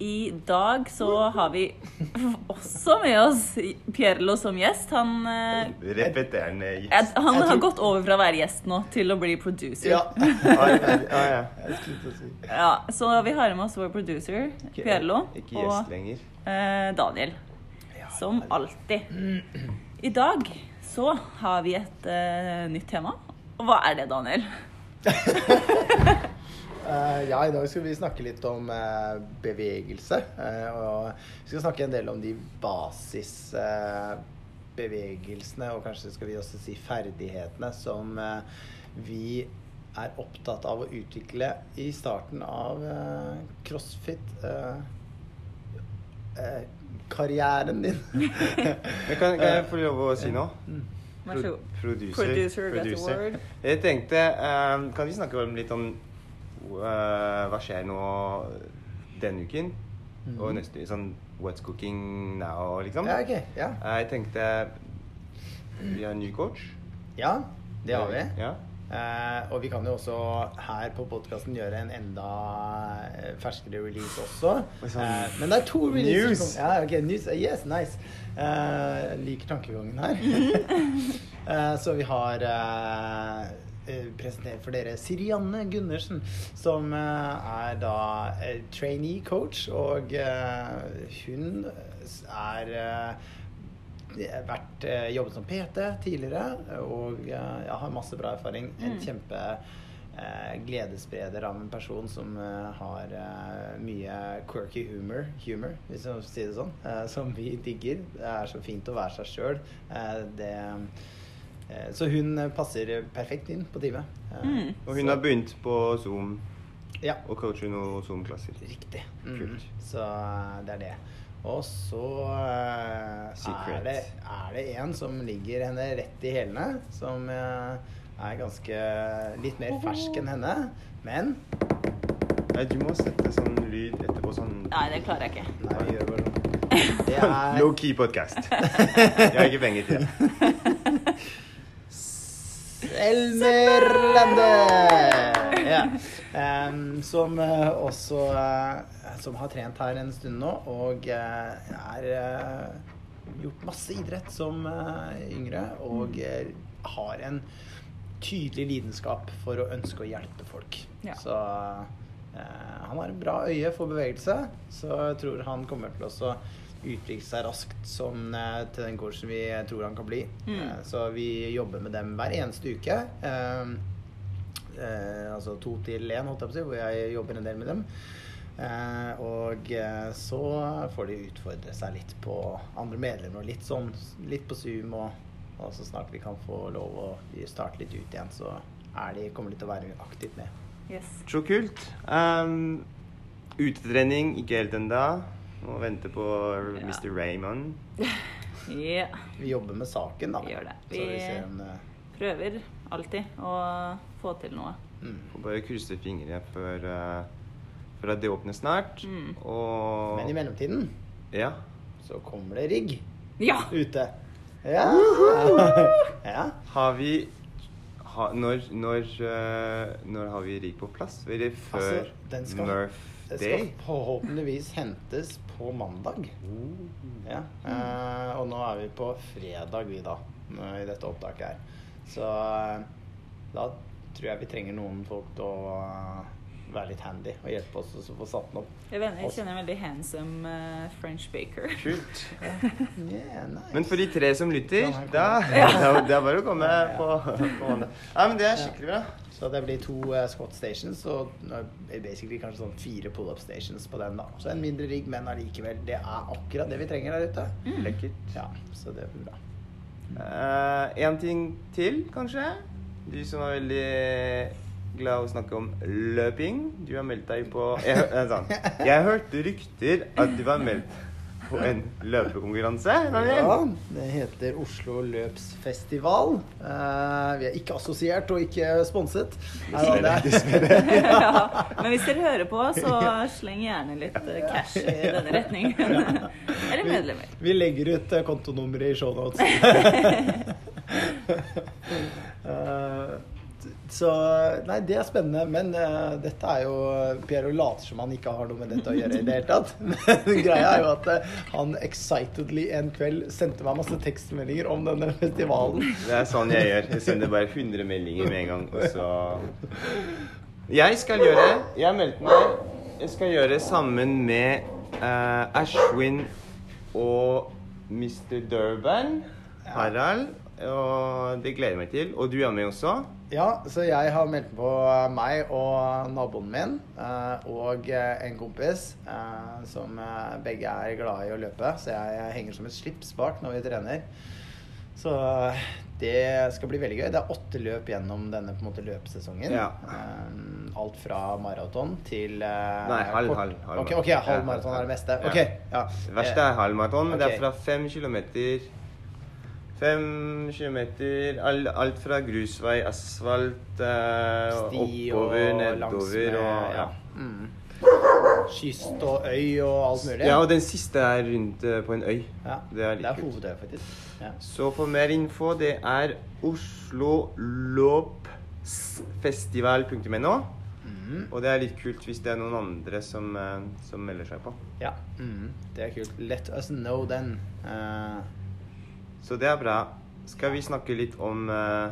I dag så har vi også med oss Pierlo som gjest. Han, eh, Repeterende jeg- gjest. han har gått over fra å være gjest nå til å bli producer. Ja. Ja, ja. Jeg så vi har med oss vår producer, Pierlo, Ikke gjest og lenger. eh, Daniel. Som alltid. I dag så har vi et uh, nytt tema. Og hva er det, Daniel? Eh, ja, i dag skal vi snakke litt om eh, bevegelse. eh, og vi skal snakke en del om de basisbevegelsene, og kanskje skal vi også si ferdighetene, som vi er opptatt av å utvikle i starten av crossfit. eh, eh, karrieren din. Men kan, kan jeg få lov å si noe? Pro producer. Producer. Producer. Jeg tenkte eh, Kan vi snakke litt om hva skjer nå denne uken? Mhm. Og neste sånn What's cooking now, liksom? ja, okay. Ja. Eh, Jeg tenkte Vi har en ny coach. ja, det har vi. Ja. Uh, og vi kan jo også her på podkasten gjøre en enda eh, ferskere release også. Sånn uh, men det er to releaser. news. Ja, ok, news. Eh, Yes, nice. Uh, liker tankegangen her. Eh, så vi har eh, presentert for dere Sirianne Gundersen, som eh, er da eh, trainee coach, og hun er vært, jobbet som PT tidligere og ja, har masse bra erfaring. En Mm. kjempe eh, gledesspreder av en person som eh, har mye quirky humor, humor hvis jeg skal si det sånn, eh, som vi digger. Det er så fint å være seg sjøl. Det så hun eh, passer perfekt inn på teamet. Eh, Mm. Og hun så- har begynt på Zoom Ja, og coacher noen Zoom-klasser. riktig. Mm. Så eh, det er det. Og så eh, er det, er det en som ligger henne rett i hælene, som eh, er ganske litt mer fersk enn henne. Men Nei, du må sette sånn lyd etterpå. Sånn Nei, det klarer jeg ikke. Nei, vi gjør bare sånn. Det er Low key podcast. Jeg har ikke penger til det. Elmer Lande! Ja. Um, som eh, også eh, Som har trent her en stund nå, og eh, er gjort masse idrett som yngre. Og har en tydelig lidenskap for å ønske å hjelpe folk. Ja. Så uh, han har en bra øye for bevegelse, så jeg tror han kommer til å utvikle seg raskt som, eh, til den coachen vi tror han kan bli. Mm. Eh, så vi jobber med dem hver eneste uke. Eh, altså to til én, holdt jeg på å si, hvor jeg jobber en del med dem. Eh, og så får de utfordre seg litt på andre medlemmer, og litt sånn litt på Zoom. Og, og så snart vi kan få lov å starte litt ut igjen, så er de, kommer de til å være aktivt med. Yes. Så kult. Um, utetrening, ikke helt ennå. Må vente på Ja. Mr. Raymond. Yeah. Vi jobber med saken, da. Vi gjør det. Vi Vi- ser om det Prøver alltid å få til noe. mm. Får bare krysse fingrene for, uh, for at det åpner snart. Mm. Og Men i mellomtiden Ja. så kommer det rigg Ja! ute. Ja. ja. Har vi ha, når, når, uh, når har vi rigg på plass? Eller før Altså, Murph Det skal forhåpentligvis hentes på mandag. Ja. Eh, og nå er vi på fredag, vi da, i dette opptaket her. Så eh, da tror jeg vi trenger noen folk til å eh, være litt handy og hjelpe oss å få satt den opp. Jeg, vet, jeg kjenner en veldig handsome uh, French baker. Kult. Yeah, nice. Men for de tre som lytter, da ja. det er- bare å komme Ja, ja. på, på Nei, Ja, men det er skikkelig bra. Så det blir to uh, squat stations og basically kanskje sånn fire pull-up stations på den. da. Så en mindre rigg, men allikevel. Det er akkurat det vi trenger der ute. Lekkert. Ja, så det blir bra. Eh, en ting til, kanskje? Du som er veldig glad i å snakke om løping. Du har meldt deg på Jeg, sånn. jeg hørte rykter at du var meldt på en løpekonkurranse. Ja, det heter Oslo Løpsfestival. Uh, vi er ikke assosiert og ikke sponset. Er, ja. Men hvis dere hører på, så sleng gjerne litt cash i denne retningen. Eller medlemmer. vi legger ut eh, kontonummeret i shownotes. Så Nei, det er spennende. Men uh, dette er jo Piero later som han ikke har noe med dette å gjøre i det hele tatt. Men greia er jo at uh, han excitedly en kveld sendte meg masse tekstmeldinger om denne festivalen. Det er sånn jeg gjør. Jeg sender bare 100 meldinger med en gang, og så Jeg skal gjøre Jeg meldte meg. Jeg skal gjøre sammen med uh, Ashwin og Mr. Durban. Harald. Og det gleder jeg meg til. Og du er med også. Ja, så jeg har meldt på meg og naboen min eh, og eh, en kompis eh, som eh, begge er glade i å løpe. Så jeg, henger som et slips bak når vi trener. Så eh, det skal bli veldig gøy. Det er åtte løp gjennom denne måte løpesesongen. Ja. Eh, alt fra maraton til eh, Nei, halv, halv, halv Ok, okay maraton. halv maraton er det meste. Ja. Ok, ja. Det verste er halvmaraton. men Det er fra fem kilometer Fem kilometer Alt fra grusvei, asfalt, eh, Sti oppover, og nedover langsmed, og ja. Mm. Kyst og øy og alt mulig. ja, og den siste er rundt eh, på en øy. Ja, Det er kult. hovedøya, faktisk. Ja. Så for mer info, det er oslolopsfestival.no. Mm. Og det er litt kult hvis det er noen andre som, eh, som melder seg på. Ja, mm. det er kult. Let us know then. Eh, Så det er bra. Skal vi snakke litt om uh,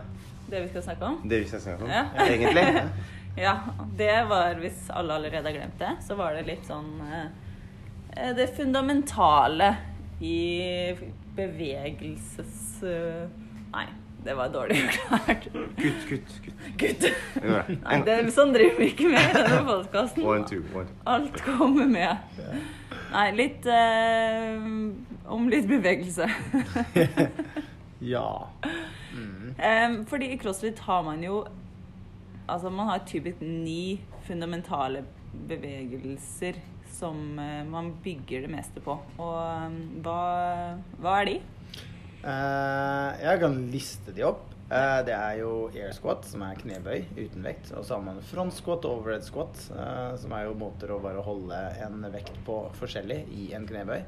Det vi skal snakke om? det vi skal snakke om, Ja. egentlig? Ja, det var, hvis alle allerede har glemt det, så var det litt sånn uh, Det fundamentale i bevegelses... Uh, Nei, det var dårlig forklart. Kutt, kutt, kutt. kutt. Nei, det, sånn driver vi ikke med i denne podkasten. Alt kommer med. Nei, litt eh, om litt bevegelse. ja. Mm. Em, fordi i CrossFit har man jo Altså, man har typisk ni fundamentale bevegelser som eh, man bygger det meste på. Og hva, hva er de? Eh, jeg kan liste de opp. Eh, det er jo air squat, som er knebøy uten vekt. Og så har man front squat og overhead squat, eh, som er jo måter å bare holde en vekt på forskjellig i en knebøy.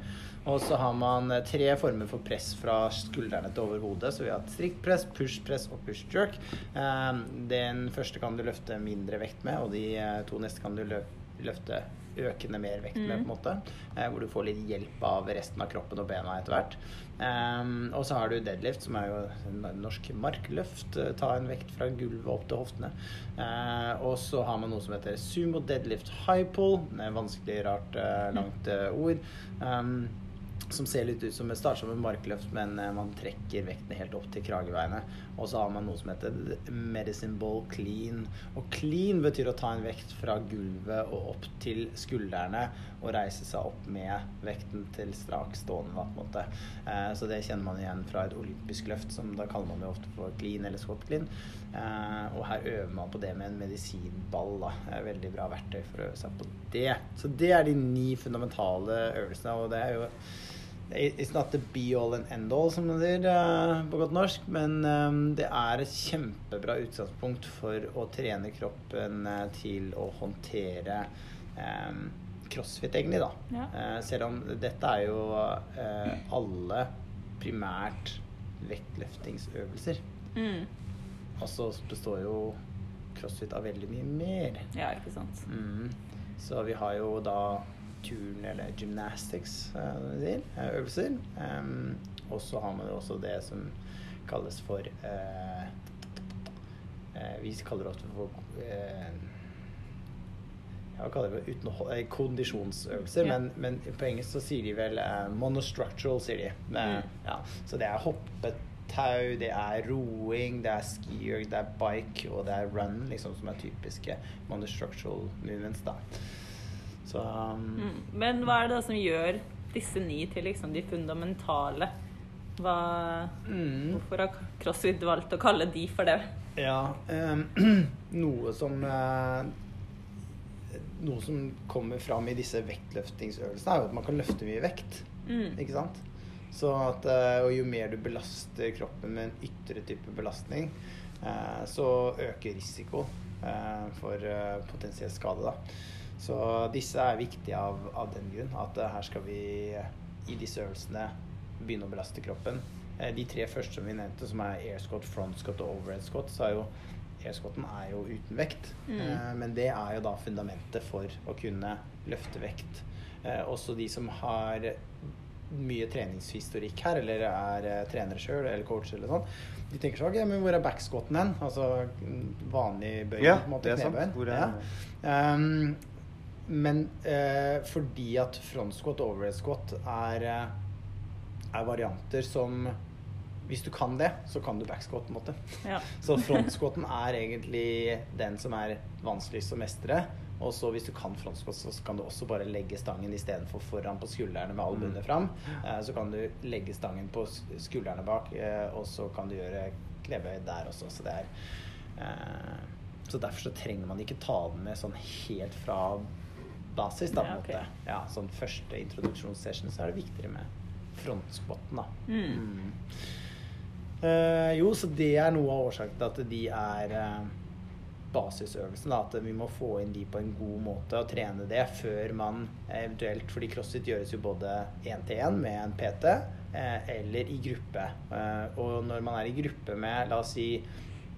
Og så har man tre former for press fra skuldrene til over hodet. Så vi har strikt press, push press og push jerk. Eh, den første kan du løfte mindre vekt med, og de to neste kan du lø løfte økende mer vekt med, på en måte. Eh, hvor du får litt hjelp av resten av kroppen og bena etter hvert. Um, og så har du deadlift, som er jo norsk markløft. eh, Ta en vekt fra gulvet opp til hoftene. Uh, og så har man noe som heter sumo deadlift high pull. Det vanskelig, rart, langt ord. Um, som ser litt ut som et start som en markløft, men eh, man trekker vektene helt opp til krageveiene. Og så har man noe som heter medicine ball clean. Og clean betyr å ta en vekt fra gulvet og opp til skuldrene og reise seg opp med vekten til strak stående. Da, på en måte. Eh, så det kjenner man igjen fra et olympisk løft, som da kaller man jo ofte for clean eller squat clean. Eh, og her øver man på det med en medisinball. Da. Veldig bra verktøy for å øve seg på det. Så det er de ni fundamentale øvelsene, og det er jo It's not the be all and end all, som det sier eh, på godt norsk, men eh, det er et kjempebra utgangspunkt for å trene kroppen eh, til å håndtere crossfit, egentlig, da. Ja. Selv om dette er jo alle primært vektløftingsøvelser. Mm. Altså så består jo crossfit av veldig mye mer. Ja, ikke sant. Mm. Så vi har jo da turn eller gymnastics, eh, eh, øvelser. Um, og så har man også det som kalles for uh, uh, Vi kaller det ofte for uh, hva kaller det? Uten kondisjonsøvelser, Ja. men, men på engelsk så sier de vel uh, monostructural, sier de. Men, Mm. ja. Så det er hoppetau, det er roing, det er skier, det er bike og det er run, liksom, som er typiske monostructural movements, da. Så um, Mm. Men hva er det da som gjør disse ni til liksom de fundamentale? Hva, mm, hvorfor har CrossFit valgt å kalle de for det? Ja, um, noe som uh, Noe som kommer fram i disse vektløftingsøvelsene, er jo at man kan løfte mye vekt. Mm. Ikke sant? Så at, eh, og jo mer du belaster kroppen med en ytre type belastning, eh, så øker risiko for potensiell skade. Da. Så disse er viktige av, av den grunn. At eh, her skal vi eh, i disse øvelsene begynne å belaste kroppen. Eh, De tre første som vi nevnte, som er air squat, front squat og overhead squat, så er jo air-squaten er jo uten vekt. Mm. Eh, men det er jo da fundamentet for å kunne løfte vekt. Eh, også de som har mye treningshistorikk her, eller er trenere sjøl eller coach eller sånn, de tenker sånn Ok, men hvor er backsquaten hen? Altså mm, vanlig bøy, Ja, det er sant. Hvor er Ja. Um, men eh, fordi at front squat og overhead squat er, eh, er varianter som Hvis du kan det, så kan du backsquat, på en måte. Ja. Så frontsquaten er egentlig den som er vanskeligst å mestre. Og så hvis du kan frontsquat, så kan du også bare legge stangen istedenfor foran på skuldrene med albuene fram. Eh, så kan du legge stangen på skuldrene bak, eh, og så kan du gjøre knebøy der også. Så det er eh, Så derfor så trenger man ikke ta den med sånn helt fra basis, da, på en Ja, Okay. måte. Ja, sånn første introduksjonssession så er det viktigere med frontspotten da. Mm. Eh, jo, så det er noe av årsaken til at de er uh, basisøvelsen. Da, at vi må få inn de på en god måte og trene det før man eventuelt Fordi crossfit gjøres jo både én til én med en PT eh, eller i gruppe. Eh, og når man er i gruppe med la oss si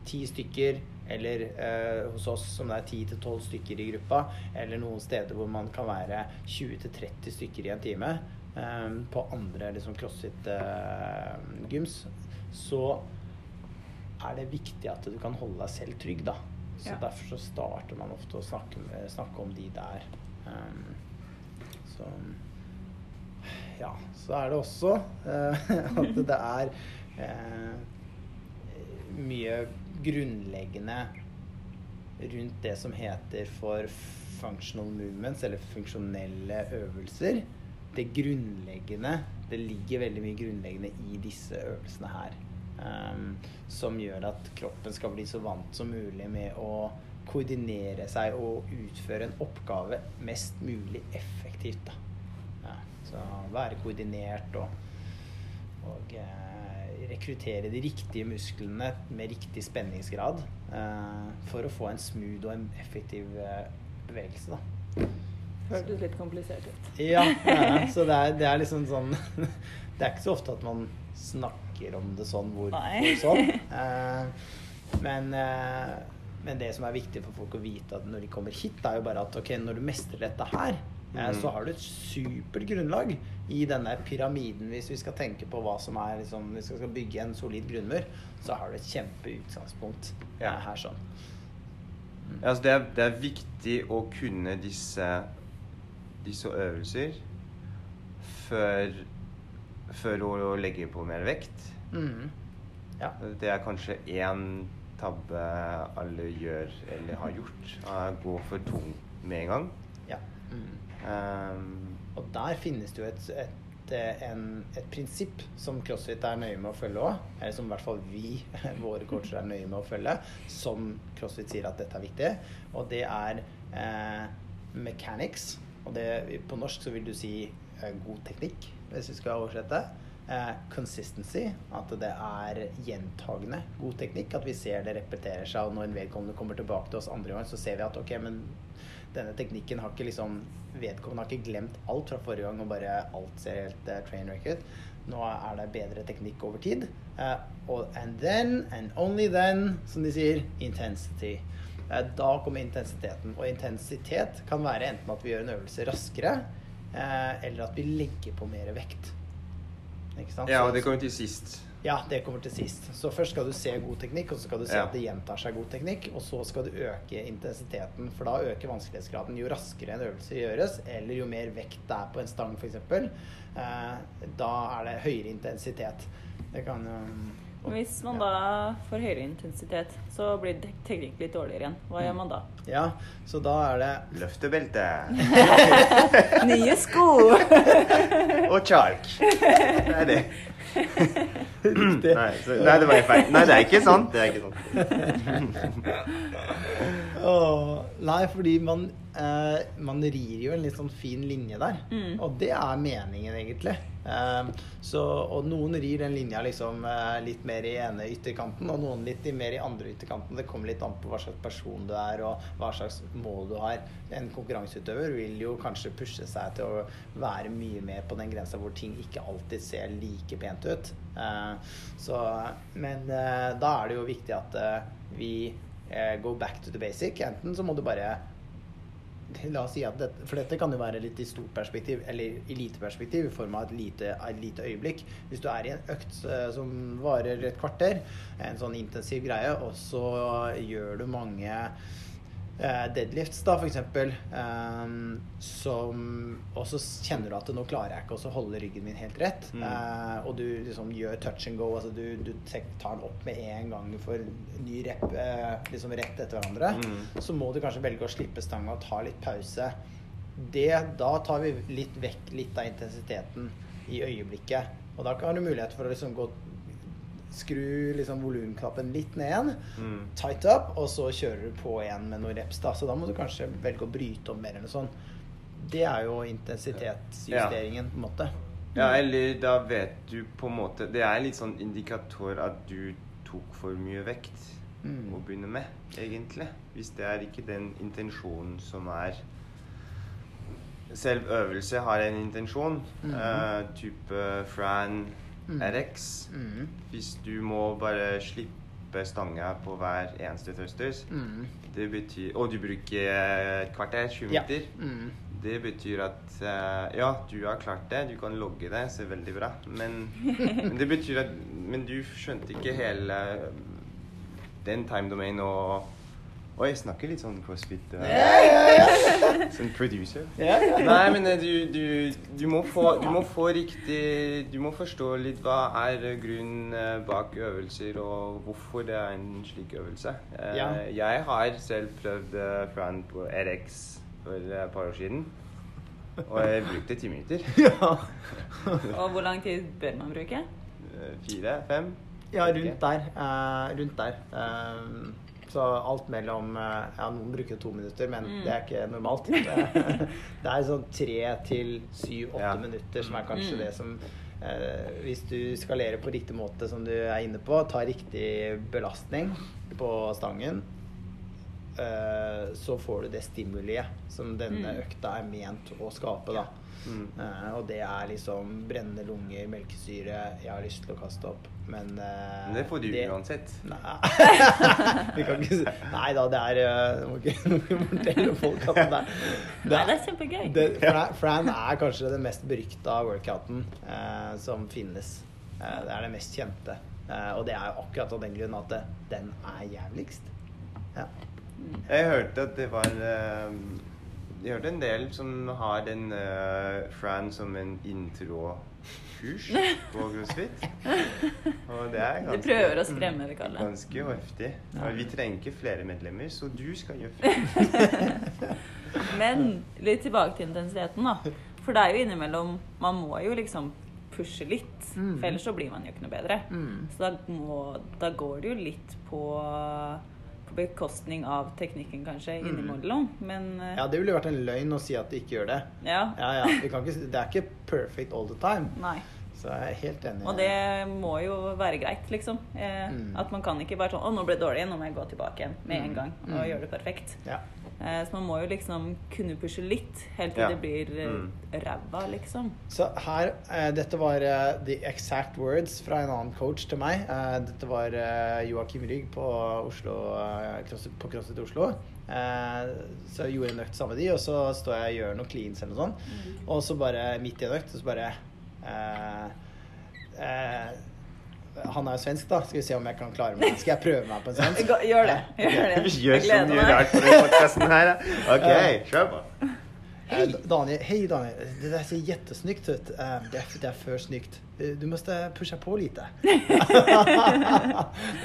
ti stykker, eller eh, hos oss som det er 10-12 stykker i gruppa, eller noen steder hvor man kan være 20-30 stykker i en time, eh, på andre liksom crossfit-gyms, så er det viktig at du kan holde deg selv trygg, da. Så Ja. derfor så starter man ofte å snakke, snakke om de der. Um, så ja, så er det også eh, at det er eh, mye grunnleggende rundt det som heter for functional movements, eller funksjonelle øvelser. Det grunnleggende Det ligger veldig mye grunnleggende i disse øvelsene her. Um, som gjør at kroppen skal bli så vant som mulig med å koordinere seg og utføre en oppgave mest mulig effektivt. Da. Ja, så være koordinert og, og eh, rekruttere de riktige musklene med riktig spenningsgrad eh, for å få en smooth og en effektiv eh, bevegelse. Da. Hørtes litt komplisert ut. Ja, ja, så det er, det er liksom sånn Det er ikke så ofte at man snakker om det sånn hvor, hvor sånn. Eh, men, men det som er viktig for folk å vite at når de kommer hit, er jo bare at ok, når du mestrer dette her, eh, så har du et supert grunnlag i denne pyramiden. Hvis vi skal tenke på hva som er liksom, Hvis vi skal bygge en solid grunnmur, så har du et kjempeutgangspunkt Ja. eh, her sånn. Altså det, er, det er viktig å kunne disse, disse øvelser før, før å legge på mer vekt. Mm. Ja. Det er kanskje én tabbe alle gjør eller har gjort. Å gå for tung med en gang. ja. Mhm. Um, Og der finnes det jo et, et, en, et prinsipp som CrossFit er nøye med å følge òg. Eller som i hvert fall vi, våre coacher, er nøye med å følge. Som CrossFit sier at dette er viktig. Og det er eh, mechanics. Og det, på norsk så vil du si eh, god teknikk, hvis vi skal oversette. Eh, consistency, at det er gjentagende god teknikk. At vi ser det repeterer seg, og når en vedkommende kommer tilbake til oss andre gang, så ser vi at ok, men denne teknikken har ikke liksom Vedkommende har ikke glemt alt fra forrige gang og bare alt ser helt uh, train record. Nå er det bedre teknikk over tid. Uh, and then, and only then, som de sier, intensity. Uh, da kommer intensiteten. Og intensitet kan være enten at vi gjør en øvelse raskere, uh, eller at vi legger på mer vekt. Ikke sant? ja, og det kommer til sist. Ja, det kommer til sist. Så først skal du se god teknikk, og så skal du se Ja. at det gjentar seg god teknikk. Og så skal du øke intensiteten, for da øker vanskelighetsgraden jo raskere en øvelse gjøres, eller jo mer vekt det er på en stang f.eks. Eh, da er det høyere intensitet. Det kan jo Hvis man da får høyere intensitet, så blir tek- teknikk litt dårligere igjen. Hva gjør man da? Ja, så da er det Løftebelte Nye sko! og chark. Det er det. Riktig. Nei, så, nei, det var feil. Nei, det er ikke sant. Det er ikke sant. Åh, nei, fordi man eh, man rir jo en litt sånn fin linje der. Mm. Og det er meningen, egentlig. Eh, så, og noen rir den linja liksom eh, litt mer i ene ytterkanten, og noen litt mer i andre ytterkanten. Det kommer litt an på hva slags person du er, og hva slags mål du har. En konkurranseutøver vil jo kanskje pushe seg til å være mye mer på den grensa hvor ting ikke alltid ser like pent ut. Eh, så, men eh, da er det jo viktig at eh, vi go back to the basic. Enten så må du bare La oss si at dette, For dette kan jo være litt i stort perspektiv, eller i lite perspektiv, i form av et lite, et lite øyeblikk. Hvis du er i en økt eh, som varer et kvarter, en sånn intensiv greie, og så gjør du mange deadlifts, da, for eksempel, eh, som Og så kjenner du at nå klarer jeg ikke å holde ryggen min helt rett. Mm. Uh, og du liksom gjør touch and go. Altså du, du tar den opp med en gang for ny rep uh, liksom rett etter hverandre. Mm. Så må du kanskje velge å slippe stanga og ta litt pause. Det, da tar vi litt vekk litt av intensiteten i øyeblikket. Og da har du mulighet for å liksom gå Skru liksom volumknappen litt ned igjen. Mm. Tight up, og så kjører du på igjen med noen reps. da Så da må du kanskje velge å bryte om mer eller noe sånt. Det er jo intensitetsjusteringen, på en måte. Ja, eller da vet du på en måte Det er litt sånn indikator at du tok for mye vekt Mm. å begynne med, egentlig. Hvis det er ikke den intensjonen som er Selv øvelse har en intensjon. Mm -hmm. uh, type Fran. RX. Mm. Hvis du må bare slippe stanga på hver eneste thrusters, Mm. det betyr Og du bruker et kvarter, 20 Ja. minutter. Mm. Det betyr at eh, ja, du har klart det, du kan logge det, ser veldig bra. Men, men det betyr at Men du skjønte ikke hele den time domain og Oi, jeg snakker litt sånn crossfit. eh, Sånn producer. Nei, men eh, du, du, du, må få, du må få riktig Du må forstå litt hva er eh, grunnen eh, bak øvelser, og hvorfor det er en slik øvelse. Eh, Ja. Jeg har selv prøvd eh, Fran på RX for eh, et par år siden. Og jeg brukte ti minutter. ja. Og hvor lang tid bør man bruke? Eh, Fire? Fem? Ja, rundt der. eh, rundt der. Eh, så alt mellom eh, Ja, noen bruker to minutter, men Mm. det er ikke normalt. Det, det er sånn tre til syv-åtte Ja. minutter som er kanskje Mm. det som eh, Hvis du skalerer på riktig måte, som du er inne på, tar riktig belastning på stangen, eh, så får du det stimuliet som denne Mm. økta er ment å skape, da. Mm. Eh, og det er liksom brennende lunger, melkesyre Jeg har lyst til å kaste opp, men uh, Men det får du uansett. Nei. Vi kan ikke si Nei da, det er Du Må ikke fortelle folk at det er Nei, det er kjempegøy. det, Fran, Fran er kanskje den mest berykta workouten uh, som finnes. Uh, det er det mest kjente. Eh, og det er jo akkurat av den grunn at det, den er jævligst. Ja. Jeg hørte at det var eh, Jeg hørte en del som har den eh, Fran som en intro-kurs på CrossFit. Og det er Du prøver å skremme det, Kalle. Ganske heftig. Ja. Og vi trenger ikke flere medlemmer, så du skal gjøre flere. Men litt tilbake til intensiteten, da. For det er jo innimellom Man må jo liksom pushe litt, Mm. for ellers så blir man jo ikke noe bedre. Mm. Så da, må, da går det jo litt på, på bekostning av teknikken, kanskje, innimellom. Men eh, ja, det ville vært en løgn å si at det ikke gjør det. ja. Ja, ja. Vi kan ikke, det er ikke perfect all the time. Nei. Så jeg er helt enig. Og det må jo være greit, liksom. Eh, Mm. At man kan ikke bare sånn Å, nå ble det dårlig, nå må jeg gå tilbake igjen med en Mm. gang og Mm. gjøre det perfekt. Ja. Eh, så man må jo liksom kunne pushe litt, helt til Ja. det blir eh, Mm. ræva, liksom. Så her, eh, Dette var uh, the exact words fra en annen coach til meg. Uh, dette var uh, Joakim Rygg på, Oslo, CrossFit- på CrossFit Oslo. Eh, så jeg gjorde en økt sammen med de, og så står jeg og gjør noen cleans eller noe sånt. Og så bare midt i en økt, så bare Han er jo svensk, da. Skal vi se om jeg kan klare meg. Skal jeg prøve meg på en svensk? Gjør det. Gjør det. Vi gjør så mye rart på denne podkasten her. OK, kjør på. Hei Daniel, hej Daniel, det där ser jättesnyggt ut. Eh, Det är, det är för snyggt. Eh, Du måste pusha på lite. det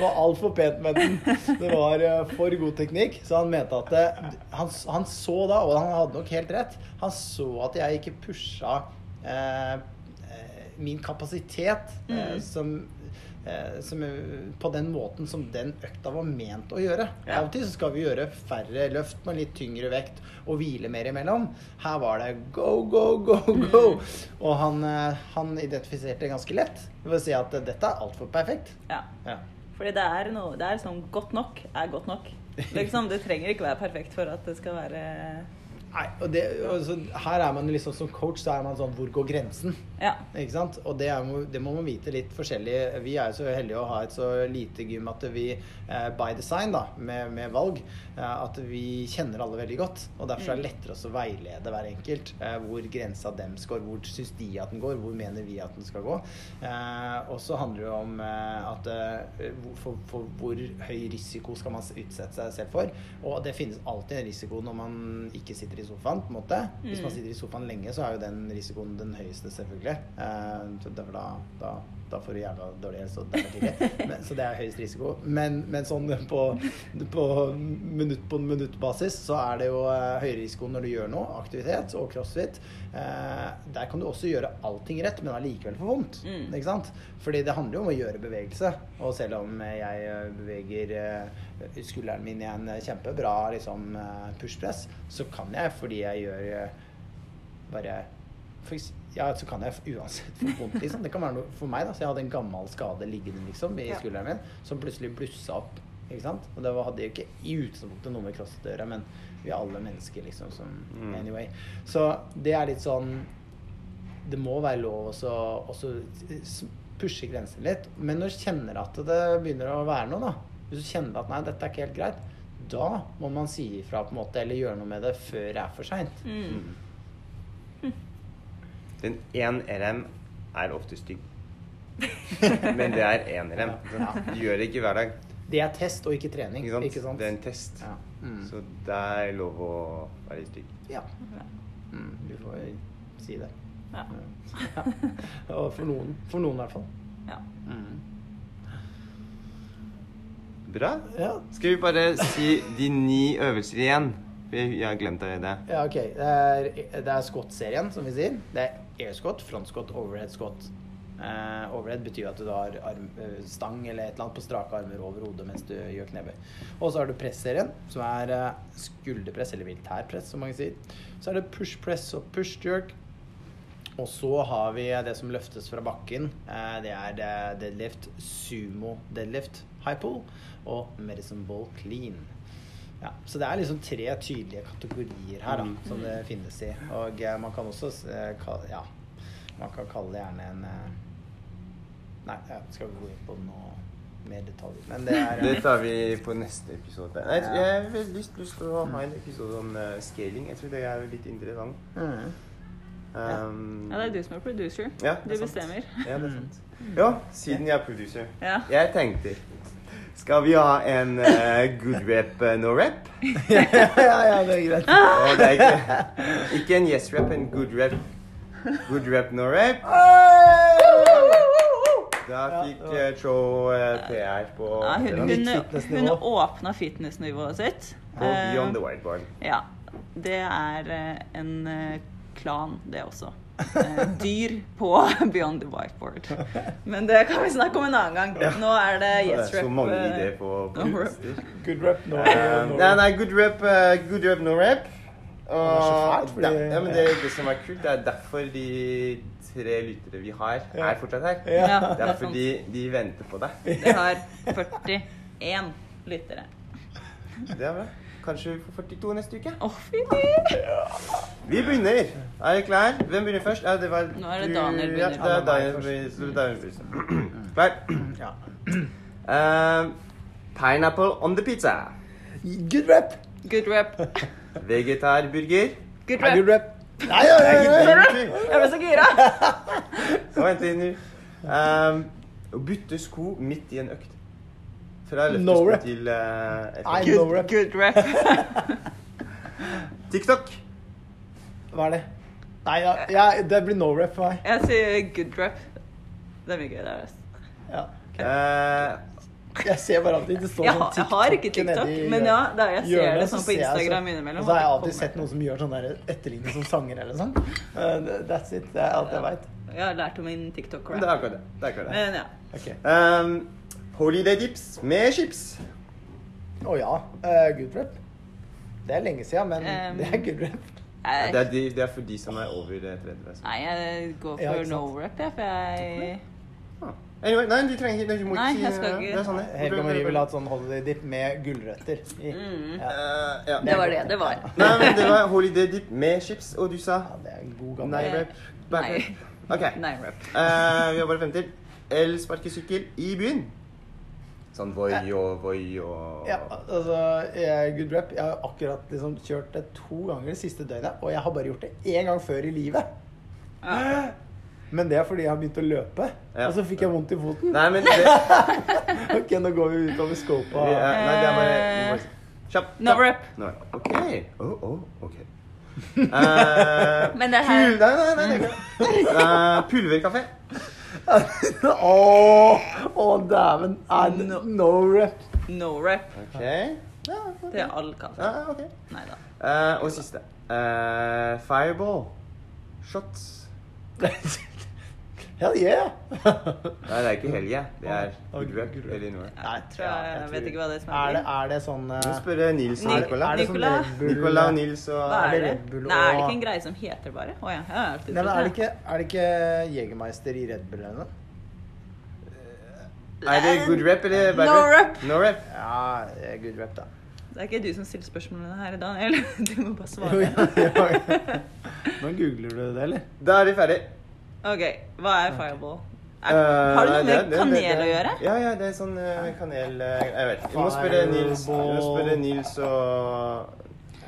var altfor pent med den. Det var eh, for god teknikk. Så han mente at det, han, han så da, og han hadde nok helt rett, han så at jeg ikke pusha eh, eh, min kapasitet eh, Mm. som, eh, som eh, På den måten som den økta var ment å gjøre. Ja. Av og til så skal vi gjøre færre løft med litt tyngre vekt og hvile mer imellom. Her var det go, go, go, go. Og han, han identifiserte det ganske lett ved å si at dette er altfor perfekt. Ja. Ja. Fordi det er noe Det er sånn godt nok er godt nok. Liksom, det trenger ikke være perfekt for at det skal være Nei, og det, altså, her er man liksom som coach, så er man sånn Hvor går grensen? Ja. Ikke sant? Og det, er, det må man vite litt forskjellig. Vi er jo så heldige å ha et så lite gym at vi eh, by design, da, med, med valg, eh, at vi kjenner alle veldig godt. Og derfor er det lettere også å veilede hver enkelt. Eh, hvor grensa dems går, hvor syns de at den går, hvor mener vi at den skal gå. Eh, og så handler det om eh, at eh, for, for hvor høy risiko skal man utsette seg selv for. Og det finnes alltid en risiko når man ikke sitter i sofaen, på en måte. Hvis man Mm. sitter i sofaen lenge, så er jo den risikoen den høyeste, selvfølgelig. Eh, derfor da, da, da får du jævla dårlig helse Så det er høyest risiko. Men, men sånn på, på minutt på minutt-basis så er det jo eh, høyere risiko når du gjør noe, aktivitet og crossfit. Eh, der kan du også gjøre allting rett, men allikevel for vondt. Mm. Ikke sant? Fordi det handler jo om å gjøre bevegelse. Og selv om jeg eh, beveger eh, skulderen min i en kjempebra liksom, pushpress, så kan jeg fordi jeg gjør bare for, eks- ja, så kan jeg uansett få vondt, liksom. Det kan være noe for meg, da. Så jeg hadde en gammel skade liggende, liksom, i skulderen min, som plutselig blussa opp. Ikke sant? Og det var, hadde jo ikke i utgangspunktet noe med crossfit å gjøre, men vi er alle mennesker, liksom, som Mm. Anyway. Så det er litt sånn Det må være lov også også pushe grensen litt. Men når du kjenner at det begynner å være noe, da Hvis du kjenner at nei, dette er ikke helt greit, da må man si ifra på en måte, eller gjøre noe med det før det er for seint. Mm. Den én RM er ofte stygg. Men det er én RM. Ja. Du gjør det ikke hver dag. Det er test og ikke trening. Ikke sant? Ikke sant? Det er en test. Ja. Mm. Så det er lov å være litt stygg. ja. Mm, du får si det. Ja. Ja. Og for noen. For noen i hvert fall. ja. Mm. Bra. Ja. Skal vi bare si de ni øvelser igjen? Jeg har glemt å gjøre det. Ja, ok. Det er, det er Scott-serien, som vi sier. Det er air squat, front squat, overhead squat. Uh, overhead betyr at du har arm, eh, stang eller et eller annet på strake armer over hodet mens du gjør knebøy. Og så har du press-serien, som er eh, skulderpress, eller militærpress, som mange sier. Så er det push press og push jerk. Og så har vi det som løftes fra bakken. Eh, det er deadlift, sumo deadlift, high pull og medicine ball clean. Ja, så det er liksom tre tydelige kategorier her da, Mm. som det finnes i. Og eh, man kan også eh, ka- ja, man kan kalle det gjerne en eh, Nei, jeg skal gå inn på noe mer detaljer? Men det er Det tar vi på neste episode. Nei, jeg har veldig lyst, lyst til å ha en episode om scaling. Jeg tror det er litt interessant. Mm. Um, ja, det er du som er producer. Ja, Du er du bestemmer. Ja, det er sant. Ja, siden jeg er producer. Ja. Jeg tenkte Skal vi ha en uh, good rep, uh, no rep? ja, ja, det er greit. Oh, det er ikke, ikke en yes rep, en good rep. Good rep, no rep. Da fikk eh, Cho eh, PR på Ja, hun, hun, hun åpna fitnessnivået sitt. på Eh, Beyond the Whiteboard. Ja. Det er eh, en eh, klan, det også. Eh, dyr på Beyond the Whiteboard. Men det kan vi snakke om en annen gang. Nå er det yes Rep. så mange eh, ideer på, på no rep. Good rep, no, Um, no nei, rep. good rep, eh, good rep, no rep. det Og fælt, ja, men det, det som er kult, det er derfor de tre lyttere vi har, Ja. er fortsatt her. Ja. Det er er fordi de venter på deg. Vi har 41 lyttere. Det er bra. Kanskje vi får 42 neste uke. Å, fy! Vi begynner. Er dere klar? Hvem begynner først? Ja, det var Nå er det Daniel begynner. Ja, det er Daniel, begynner. Daniel. Klar? Ja. Um, pineapple on the pizza. Good rep! Good rep. Vegetarburger. Good Ja, good rep. Nei, ja, ja, ja, ja. Jeg ble så gira! Nå venter jeg nå. Um, å bytte sko midt i en økt. Fra No løftesko rep. til uh, Nei, no Good, rep. good rep. TikTok. Hva er det? Nei, ja, ja, det blir no rep for meg. Jeg sier good rep. Det er mye gøy. Det er Okay. Uh, Jeg ser bare alltid det står Jeg sånn TikTok jeg har ikke TikTok nedi men ja, er- jeg ser hjørnet, det sånn på Instagram så- innimellom, Og så har jeg alltid sett noen som gjør sånn der etterligning som sanger eller sånn. Uh, that's it. Det er alt jeg veit. Jeg har lært om min tiktok Men det er akkurat det. det, er akkurat det. Men ja. Ok. Um, holiday dips med chips. Å ja. Uh, good rep. Det er lenge siden, men Um, det er good rep. Jeg, Det er, de, det er for de som er over eh, 30. altså. nei, jeg går for no rep, jeg, for jeg Ah. Anyway, nei, de trenger ikke Nei, jeg skal ikke. Det sånn det. Helga Marie vil ha et sånn holiday dip med gulrøtter i. Mm. Ja. Uh, ja. Det var det det var. Nei, men det var holiday dip med chips, og du sa ja, det er en god gammel. nei rep. Nei. Okay. Nei rep. Uh, vi har bare fem til. Elsparkesykkel i byen. Sånn voi og voi og Ja, altså, jeg, good rep. Jeg har akkurat liksom kjørt det to ganger det siste døgnet, og jeg har bare gjort det én gang før i livet. Ja. Men det er fordi jeg har begynt å løpe, Ja. og så fikk jeg vondt i foten. Nei, men det Ok, nå går vi utover scopet. Ja, Nei, det er bare vi Kjapp. No rep. No. OK. Oh, oh, ok. Uh, Men det her- Pul... Nei, nei, nei. nei. Uh, pulverkafé. Å, å, dæven. No. no rep? No rep. Okay. Ja, okay. Det er all kaffe. Ja, okay. Nei da. Uh, og siste. Uh, fireball. Shots. Hell yeah! Nei, det er ikke helge. Det er eller noe. Jeg tror jeg, jeg vet ikke hva det Er det, er det sånn Du må spørre Nils og Ni- Nicola. Er det sånn Nicola? Red Bull Nicola og Nils og Hva er er det det? Red Bull og Nei, er det ikke en greie som heter bare? Å ja. Jeg har alltid Nei, men er det det. ikke, er det ikke Jegermeister i Red Bull eller noe? Er det good rep eller bad No rep? No rep. Ja, det er good rep, da. Det er ikke du som stiller spørsmålene her, Daniel. Du må bare svare. Nå googler du det, eller? Da er vi ferdig. Ok, hva er fireball? Er, Eh, har det noe med det- kanel det- å det- gjøre? Ja, ja, det er sånn eh, kanel eh, Jeg vet ikke. Vi må spørre Nils, vi må spørre Nils og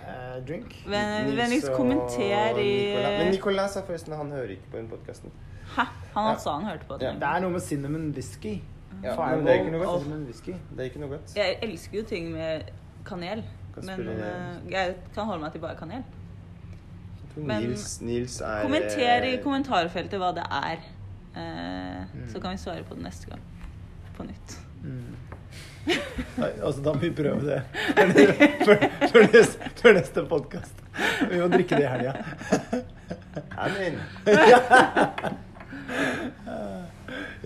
Eh, drink? Vennligst kommenter i Nicolas. Men Nicolas sa forresten han hører ikke på den podkasten. Hæ? Han Ja. sa han hørte på den. Ja. Det er noe med cinnamon whisky. Ja, Fireball det er ikke noe godt. cinnamon whisky. Det er ikke noe godt. Jeg elsker jo ting med kanel. Kan Men eh, jeg kan holde meg til bare kanel. Men- Nils, Nils er Kommenter i eh, kommentarfeltet hva det er. Eh, Mm. Så kan vi svare på det neste gang. På nytt. Mm. Nei, altså, da må vi prøve det før, før, neste, før neste podkast. Vi må drikke det i helga. Amen.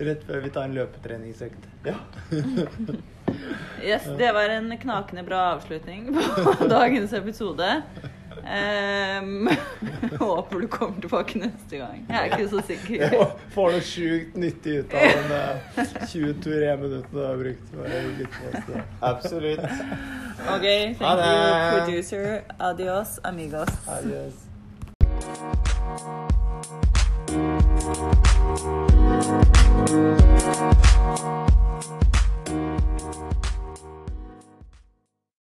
Rett før vi tar en løpetreningsøkt. Ja. Yes, det var en knakende bra avslutning på dagens episode. Ehm, håper du kommer tilbake neste gang. Jeg er ikke så sikker. Jeg får noe sjukt nyttig ut av de eh, 23 minuttene du har brukt. Absolutt. Ok, thank you, producer. Adios, amigos. Adios.